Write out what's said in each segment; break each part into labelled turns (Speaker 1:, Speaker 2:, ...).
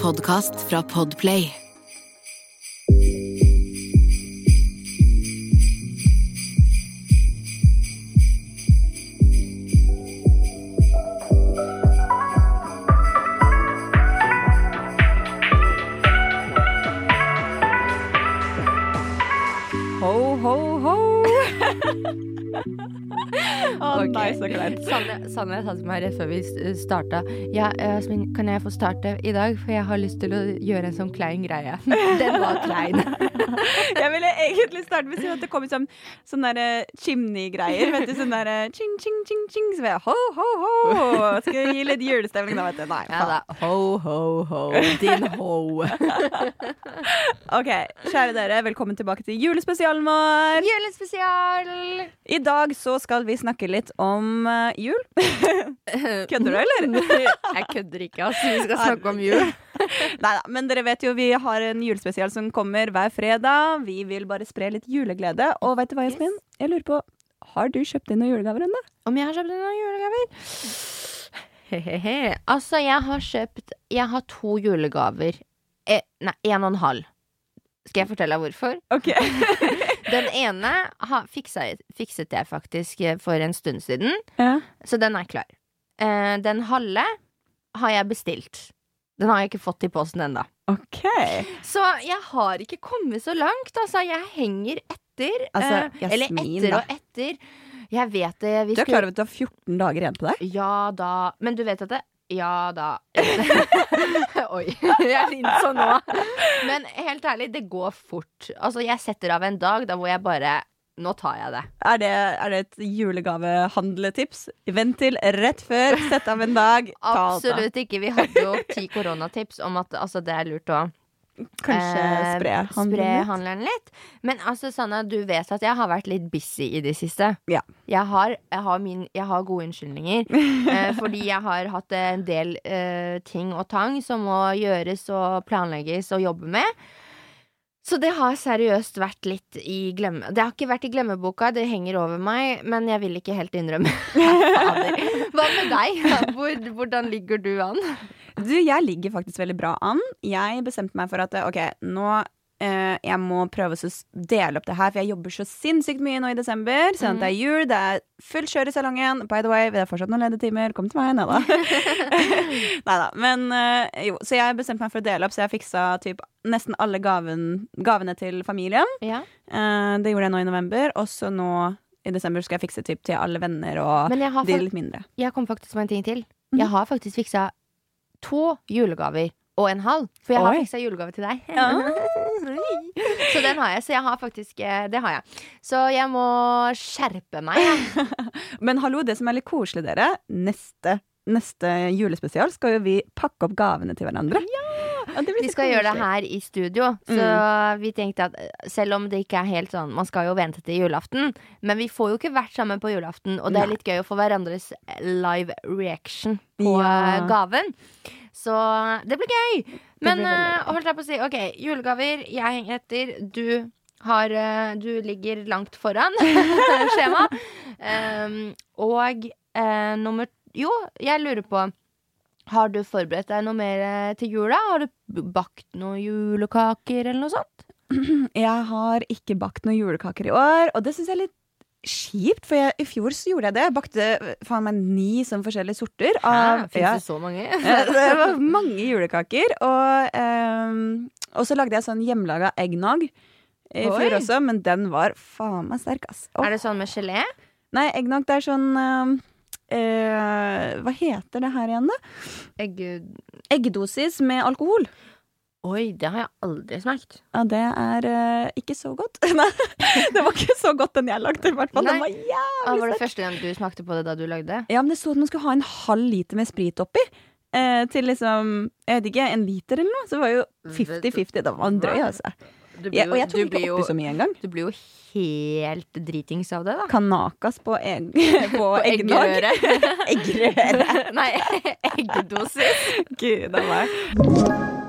Speaker 1: podkast fra Podplay.
Speaker 2: Ho, ho, ho. Å
Speaker 3: Ok.
Speaker 2: nei, så kleint.
Speaker 3: Sanne, Sanne sa til meg rett før vi s- starta Ja, Jasmin, kan jeg få starte i dag? For jeg har lyst til å gjøre en sånn klein greie. Den var klein.
Speaker 2: Jeg ville egentlig starte med å si at det kom sånn, sånne eh, chimney-greier. Vet du, sånn der eh, ching, ching, ching, ching. Så jeg ho, ho, ho. Skal gi litt julestemning da, vet du. Nei,
Speaker 3: Ja da. Ho, ho, ho. Din ho.
Speaker 2: OK, kjære dere, velkommen tilbake til julespesialen vår.
Speaker 3: Julespesial!
Speaker 2: I dag så skal vi snakke litt om uh, jul. Kødder du, eller?
Speaker 3: Jeg kødder ikke, altså. Vi skal snakke om jul.
Speaker 2: Nei da, men dere vet jo vi har en julespesial som kommer hver fredag. Vi vil bare spre litt juleglede. Og vet du hva, Jasmin? Jeg lurer på, har du kjøpt inn noen julegaver ennå?
Speaker 3: Om jeg har kjøpt inn noen julegaver? Hehehe. Altså, jeg har kjøpt Jeg har to julegaver. Eh, nei, en og en halv. Skal jeg fortelle deg hvorfor?
Speaker 2: Ok.
Speaker 3: Den ene ha, fiksa, fikset jeg faktisk eh, for en stund siden,
Speaker 2: Ja.
Speaker 3: så den er klar. Eh, den halve har jeg bestilt. Den har jeg ikke fått i posten ennå.
Speaker 2: Ok.
Speaker 3: Så jeg har ikke kommet så langt. Altså, jeg henger etter.
Speaker 2: Altså,
Speaker 3: Jasmin, eller etter
Speaker 2: da.
Speaker 3: og etter. Jeg vet det. Vi
Speaker 2: Du er klar over at du har 14 dager igjen på deg?
Speaker 3: Ja da. Men du vet at det Ja da. Oi. Jeg innså nå. Men helt ærlig, det går fort. Altså, jeg setter av en dag da hvor jeg bare Nå tar jeg det.
Speaker 2: Er det, er det et julegavehandletips? Vent til rett før, sett av en dag.
Speaker 3: Absolutt ikke. Vi hadde jo ti koronatips om at altså, det er lurt å
Speaker 2: Kanskje
Speaker 3: eh,
Speaker 2: spre
Speaker 3: spre
Speaker 2: handelen
Speaker 3: handelen litt. Men altså, Sanna, du vet at jeg har vært litt busy i det siste.
Speaker 2: Ja.
Speaker 3: Jeg har, jeg har, min, jeg har gode unnskyldninger. eh, fordi jeg har hatt en del eh, ting og tang som må gjøres og planlegges og jobbe med. Så det har seriøst vært litt i glemme... Det har ikke vært i glemmeboka, det henger over meg, men jeg vil ikke helt innrømme. Hva med deg? Hvor, hvordan ligger du an?
Speaker 2: Du, jeg ligger faktisk veldig bra an. Jeg bestemte meg for at ok, nå jeg må prøve å dele opp det her, for jeg jobber så sinnssykt mye nå i desember. Sånn at det er jul, det er fullt kjør i salongen. By the way, det er fortsatt noen ledige timer. Kom til meg, nei da. nei da. Men eh, jo, så jeg bestemte meg for å dele opp, så jeg fiksa typ nesten alle gaven, gavene til familien.
Speaker 3: Ja.
Speaker 2: Eh, det gjorde jeg nå i november, og så nå i desember skal jeg fikse typ til alle venner og de litt mindre.
Speaker 3: Jeg kom faktisk på en ting til.
Speaker 2: Mhm.
Speaker 3: Jeg har faktisk fiksa to julegaver og en halv. For jeg har
Speaker 2: Oi.
Speaker 3: fiksa julegave til deg.
Speaker 2: Ja.
Speaker 3: så den har jeg. Så jeg har faktisk eh, Det har jeg. Så jeg må skjerpe meg.
Speaker 2: Men hallo, det som er litt koselig, dere. Neste, neste julespesial skal jo vi pakke opp gavene til hverandre. Ja, det blir
Speaker 3: Vi
Speaker 2: skal
Speaker 3: skal gjøre det her i studio. Så vi tenkte at eh, selv om det ikke er helt sånn Man skal jo vente til julaften, men vi får jo ikke vært sammen på julaften. Og det er litt gøy å få hverandres live reaction på
Speaker 2: Ja.
Speaker 3: eh, gaven. Så det blir gøy. Men
Speaker 2: gøy.
Speaker 3: holdt jeg på å si, OK, julegaver. Jeg henger etter. Du har eh, Du ligger langt foran skjema. Um, og uh, nummer Jo, jeg lurer på har du forberedt deg noe mer til jula? Har du bakt noen julekaker eller noe sånt?
Speaker 2: Jeg har ikke bakt noen julekaker i år, og det syns jeg er litt kjipt. For jeg, i fjor så gjorde jeg det. Jeg bakte eh, faen meg ni sånn forskjellige sorter. Av,
Speaker 3: Fins
Speaker 2: ja,
Speaker 3: det så mange?
Speaker 2: Eh, det var mange julekaker. Og, ehm, og så lagde jeg sånn hjemmelaga eggnog i
Speaker 3: Oi.
Speaker 2: fjor også, men den var faen meg sterk, ass. Oh.
Speaker 3: Er det sånn med gelé?
Speaker 2: Nei, eggnog det er sånn ehm, eh, Hva heter det her igjen, da?
Speaker 3: Egg...
Speaker 2: Eggdosis med alkohol.
Speaker 3: Oi, det har jeg aldri smakt.
Speaker 2: Ja, det er uh, ikke så godt. Nei, det var ikke så godt den jeg lagde, i hvert fall. Den var jævlig
Speaker 3: Ah, var det første gang du smakte på det da du lagde?
Speaker 2: Ja, men det sto at man skulle ha en halv liter med sprit oppi. Eh, til liksom, jeg vet ikke, en liter eller noe. Så det var jo 50-50. Det var en drøy, altså.
Speaker 3: Du
Speaker 2: ja, og jeg tok ikke
Speaker 3: blir
Speaker 2: oppi så mye engang.
Speaker 3: Du blir jo helt dritings av det, da.
Speaker 2: Kanakas på, egg, på på
Speaker 3: eggerøre.
Speaker 2: Eggerøre.
Speaker 3: Nei, eggdosis.
Speaker 2: Gud a meg.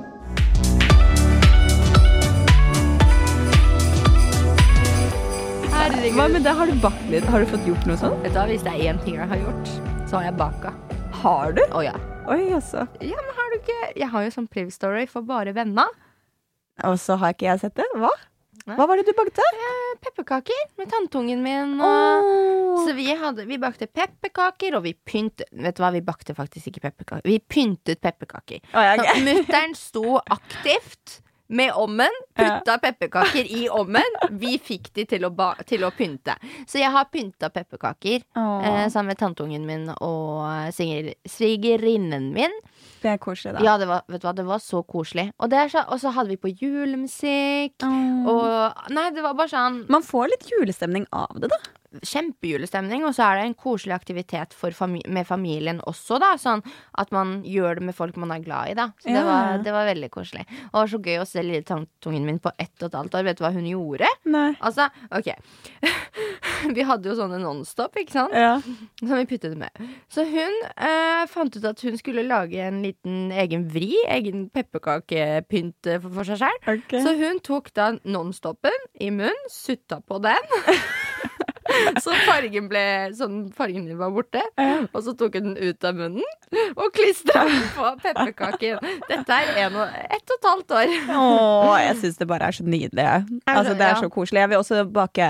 Speaker 3: Herregud.
Speaker 2: Hva med det? Har du bakt litt? Har du fått gjort noe sånt?
Speaker 3: Vet du hva, Hvis det er én ting jeg har gjort, så har jeg baka.
Speaker 2: Har du?
Speaker 3: Å ja.
Speaker 2: Oi, altså.
Speaker 3: Ja, men har du ikke Jeg har jo sånn Priv Story for bare venner.
Speaker 2: Og så har ikke jeg sett det. Hva?
Speaker 3: Nei.
Speaker 2: Hva var det du bakte?
Speaker 3: Pepperkaker med tanteungen min. Og
Speaker 2: Åh.
Speaker 3: Så vi, hadde, vi bakte pepperkaker, og vi pyntet Vet du hva, vi bakte faktisk ikke pepperkaker. Vi pyntet pepperkaker.
Speaker 2: Oh, ja,
Speaker 3: Så
Speaker 2: ok.
Speaker 3: Mutter'n sto aktivt med ommen, putta pepperkaker i ommen. Vi fikk de til å, ba til å pynte. Så jeg har pynta pepperkaker eh, sammen med tanteungen min og eh, svigerinnen min.
Speaker 2: det er koselig, da.
Speaker 3: Ja, det var, vet du hva, det var så koselig. Og, det så, og så hadde vi på julemusikk. Og Nei, det var bare sånn
Speaker 2: Man får litt julestemning av det, da.
Speaker 3: Kjempejulestemning, og så er det en koselig aktivitet fami med familien også, da. Sånn at man gjør det med folk man er glad i, da. Så det, var, det var veldig koselig. Og det var så gøy å se lille tantungen min på ett og et halvt år. Vet du hva hun gjorde?
Speaker 2: Nei.
Speaker 3: Altså, OK. vi hadde jo sånne Nonstop, ikke sant?
Speaker 2: Ja.
Speaker 3: Som vi puttet med. Så hun eh, fant ut at hun skulle lage en liten egen vri. Egen pepperkakepynt eh, for, for seg sjøl.
Speaker 2: Okay.
Speaker 3: Så hun tok da Nonstopen i munnen, sutta på den. så fargen ble sånn fargen din var borte. Og så tok hun den ut av munnen og klistra den på pepperkaken. Dette er en og, ett og et halvt år.
Speaker 2: Åh, jeg syns det bare er så nydelig. Altså, det er så koselig. Jeg vil også bake,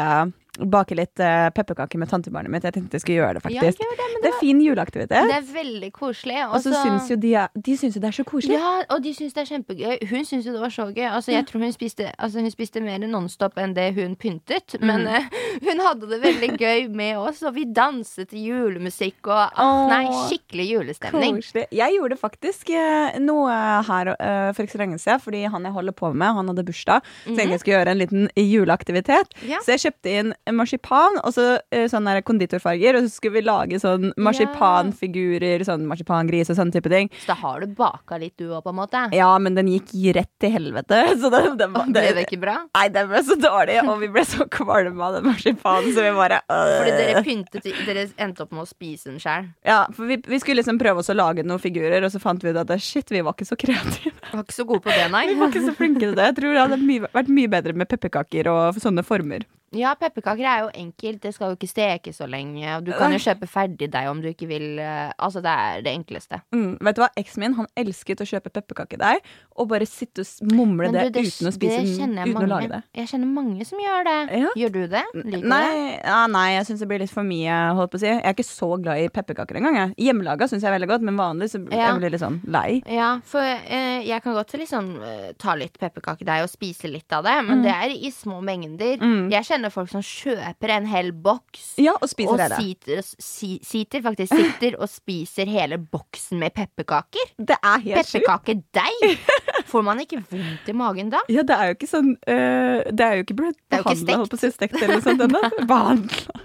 Speaker 2: bake litt uh, pepperkaker med tantebarnet mitt. Jeg tenkte jeg skulle gjøre det, faktisk.
Speaker 3: Ja, det,
Speaker 2: det er fin juleaktivitet.
Speaker 3: det er veldig koselig.
Speaker 2: Og så syns jo de, de syns jo det er så koselig.
Speaker 3: Ja, og de syns det er kjempegøy. Hun syns jo det var så gøy. Altså, jeg tror hun spiste, altså, hun spiste mer Nonstop enn det hun pyntet.
Speaker 2: Mm.
Speaker 3: Men eh, hun hadde det veldig gøy med oss, og vi danset til julemusikk og
Speaker 2: oh,
Speaker 3: Nei, skikkelig julestemning.
Speaker 2: Koselig. Jeg gjorde faktisk uh, noe her for ikke så lenge siden, fordi han jeg holder på med, han hadde bursdag. Så jeg jeg skulle gjøre en liten juleaktivitet.
Speaker 3: Ja.
Speaker 2: Så jeg kjøpte inn marsipan og så eh, sånne konditorfarger, og så skulle vi lage sånn marsipanfigurer, sånn marsipangris og sånne type ting.
Speaker 3: Så da har du baka litt du òg, på en måte.
Speaker 2: Ja, men den gikk rett til helvete. Så det, det, var-
Speaker 3: Ble det ikke bra?
Speaker 2: Nei, den ble så dårlig, og vi ble så kvalme av den marsipanen, så vi bare øh.
Speaker 3: Fordi dere pyntet Dere endte opp med å spise den sjøl.
Speaker 2: Ja, for vi, vi skulle liksom prøve oss å lage noen figurer, og så fant vi ut at shit, vi var ikke så kreative.
Speaker 3: Var ikke så gode på det, nei.
Speaker 2: Vi var ikke så flinke til det. Jeg tror det hadde mye, vært mye bedre med pepperkaker og sånne former.
Speaker 3: Ja, pepperkaker er jo enkelt. Det skal jo ikke steke så lenge. Og du kan jo kjøpe ferdigdeig om du ikke vil eh, Altså, det er det enkleste.
Speaker 2: Mm, vet du hva, Eksen min han elsket å kjøpe pepperkakedeig og bare sitte og mumle det,
Speaker 3: du,
Speaker 2: uten å spise
Speaker 3: det
Speaker 2: uten å lage det.
Speaker 3: Jeg kjenner mange som gjør det.
Speaker 2: Ja.
Speaker 3: Gjør du det? Liker nei, det?
Speaker 2: Ja, nei, jeg syns det blir litt for mye. Holdt på å si. Jeg er ikke så glad i pepperkaker engang. jeg. Hjemmelaga syns jeg er veldig godt, men vanlig så
Speaker 3: Ja.
Speaker 2: jeg blir litt sånn lei.
Speaker 3: Ja, for eh, jeg kan godt liksom eh, ta litt pepperkakedeig og spise litt av det, men det er i små mengder.
Speaker 2: Mm.
Speaker 3: Jeg kjenner folk som kjøper en hel boks.
Speaker 2: Ja, og spiser
Speaker 3: Og sitter, si, sitter, faktisk sitter og spiser hele boksen med pepperkaker.
Speaker 2: Det er helt.
Speaker 3: Pepperkakedeig! Får man ikke vondt i magen da?
Speaker 2: Ja, det er jo ikke sånn øh, er
Speaker 3: Det er jo ikke
Speaker 2: behandla, holdt på å si, stekt eller noe sånt ennå. Behandla.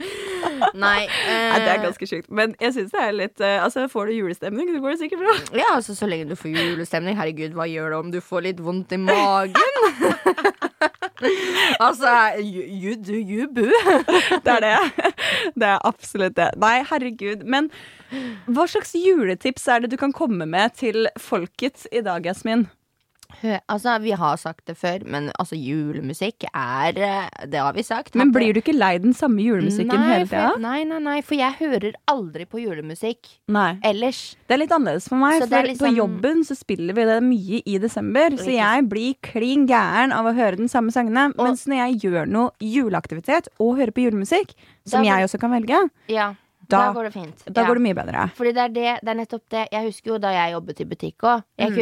Speaker 3: Nei.
Speaker 2: Nei, det er
Speaker 3: eh,
Speaker 2: ganske sjukt. Men jeg syns det er litt øh, Altså, får du julestemning, så går det sikkert bra.
Speaker 3: Ja, altså Så lenge du får julestemning. Herregud, hva gjør det om du får litt vondt i magen? altså, you, you do you, boo.
Speaker 2: Det er det. Det er absolutt det. Nei, herregud. Men hva slags juletips er det du kan komme med til folket i dag, Jasmin?
Speaker 3: Altså, Vi har sagt det før, men altså julemusikk er eh, Det har vi sagt.
Speaker 2: Men blir du ikke lei den samme julemusikken
Speaker 3: nei,
Speaker 2: hele tida?
Speaker 3: nei, nei, nei, for jeg hører aldri på julemusikk
Speaker 2: Nei.
Speaker 3: ellers.
Speaker 2: Det er litt annerledes for meg, for
Speaker 3: liksom-
Speaker 2: på jobben så spiller vi det mye i desember. Så jeg blir klin gæren av å høre den samme sangene.
Speaker 3: Og-
Speaker 2: Mens når jeg gjør noe juleaktivitet og hører på julemusikk, som
Speaker 3: Da-
Speaker 2: jeg også kan velge,
Speaker 3: Ja, da,
Speaker 2: Da-
Speaker 3: går det fint.
Speaker 2: da
Speaker 3: ja.
Speaker 2: går det mye bedre.
Speaker 3: Fordi det er, det, det er nettopp det. Jeg husker jo da jeg jobbet i butikk òg.
Speaker 2: Mm.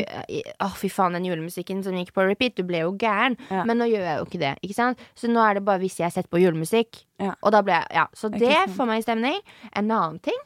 Speaker 3: Å, fy faen, den julemusikken som gikk på repeat. Du ble jo gæren.
Speaker 2: Ja.
Speaker 3: Men nå gjør jeg jo ikke det. Ikke sant? Så nå er det bare hvis jeg setter på julemusikk.
Speaker 2: Ja.
Speaker 3: Og da ble jeg Ja, så det får meg i stemning. En annen ting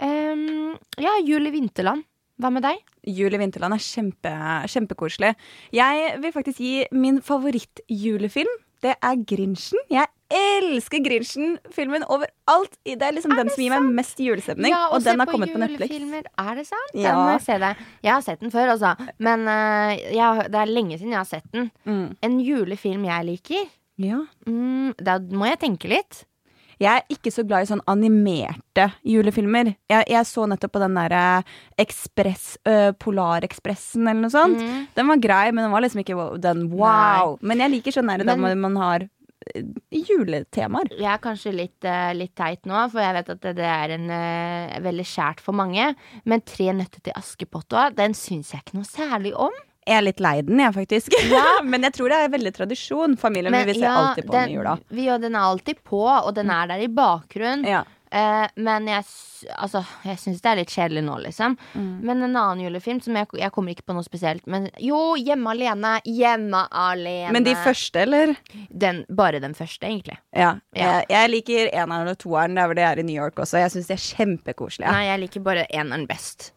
Speaker 3: um, Ja, jul i vinterland. Hva med deg?
Speaker 2: Jul i Vinterland er kjempe, kjempekoselig. Jeg vil faktisk gi min favorittjulefilm. Det er Grinchen. Jeg elsker Grinchen-filmen overalt. Det er liksom den som gir meg mest julestemning,
Speaker 3: Ja,
Speaker 2: og
Speaker 3: og
Speaker 2: den har kommet på Netflix.
Speaker 3: Er det sant?
Speaker 2: Ja.
Speaker 3: Den jeg se det. Jeg har sett den før, altså. Men uh, jeg, det er lenge siden jeg har sett den.
Speaker 2: Mm.
Speaker 3: En julefilm jeg liker,
Speaker 2: Ja.
Speaker 3: mm, da må jeg tenke litt.
Speaker 2: Jeg er ikke så glad i sånn animerte julefilmer. Jeg, jeg så nettopp på den derre Ekspress øh, Polarekspressen eller noe sånt.
Speaker 3: Mm.
Speaker 2: Den var grei, men den var liksom ikke den wow. Men jeg liker sånn der, der man har juletemaer.
Speaker 3: Jeg er kanskje litt, eh, litt teit nå, for jeg vet at det, er en, eh, veldig skjært for mange. Men Tre nøtter til Askepott òg, den syns jeg ikke noe særlig om.
Speaker 2: Jeg er litt lei den, jeg, faktisk. Men jeg tror det er veldig tradisjon. Familien min vil se
Speaker 3: ja,
Speaker 2: alltid på den i jula.
Speaker 3: Vi, og den er alltid på, og den er der i bakgrunnen.
Speaker 2: Ja.
Speaker 3: Eh, men jeg, altså, jeg syns det er litt kjedelig nå, liksom.
Speaker 2: Mm.
Speaker 3: Men en annen julefilm som jeg, jeg kommer ikke på noe spesielt. Men jo, Hjemme alene. Hjemme alene.
Speaker 2: Men de første, eller?
Speaker 3: Den, bare den første, egentlig.
Speaker 2: Ja.
Speaker 3: Ja.
Speaker 2: Jeg, jeg liker eneren og toeren der hvor det er i New York også. Jeg syns de er kjempekoselige.
Speaker 3: Nei, jeg liker bare eneren best.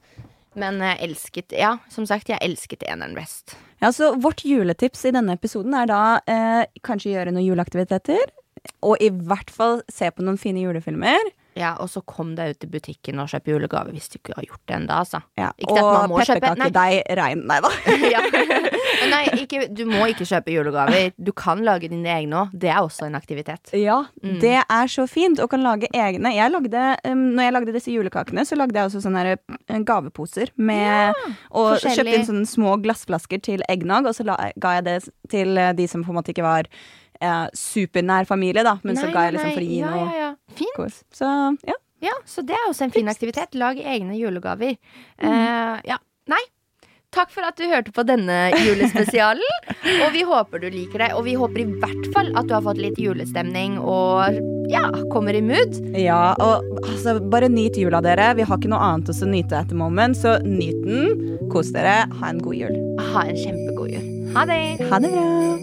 Speaker 3: Men jeg elsket Ja, som sagt, jeg elsket eneren best.
Speaker 2: Ja, så Vårt juletips i denne episoden er da eh, kanskje gjøre noen juleaktiviteter. Og i hvert fall se på noen fine julefilmer.
Speaker 3: Ja, Og så kom deg ut i butikken og kjøp julegave hvis du ikke har gjort det ennå, altså.
Speaker 2: Ja. Og pepperkakedeig regn. Nei da.
Speaker 3: ja. Nei, ikke, du må ikke kjøpe julegaver. Du kan lage dine egne òg. Det er også en aktivitet.
Speaker 2: Ja,
Speaker 3: Mm.
Speaker 2: det er så fint. Og kan lage egne. Jeg lagde, um, når jeg lagde disse julekakene, så lagde jeg også sånne eh, gaveposer med Og kjøpte inn sånne små glassflasker til eggnog, og så la, ga jeg det til eh, de som på en måte ikke var eh, supernær familie, da. Men så ga jeg liksom for å gi
Speaker 3: ja,
Speaker 2: noe
Speaker 3: ja, ja. Fint.
Speaker 2: Så ja.
Speaker 3: Ja, så det er også en fin aktivitet. Lag egne julegaver. Eh, ja. Nei. Takk for at du hørte på denne julespesialen. og vi håper du liker det. Og vi håper i hvert fall at du har fått litt julestemning og ja, kommer i mood.
Speaker 2: ja og altså, bare nyt jula, dere. Vi har ikke noe annet å nyte etter moment, så nyt den. Kos dere. Ha en god jul.
Speaker 3: Ha en kjempegod jul. Ha det.
Speaker 2: Ha det bra.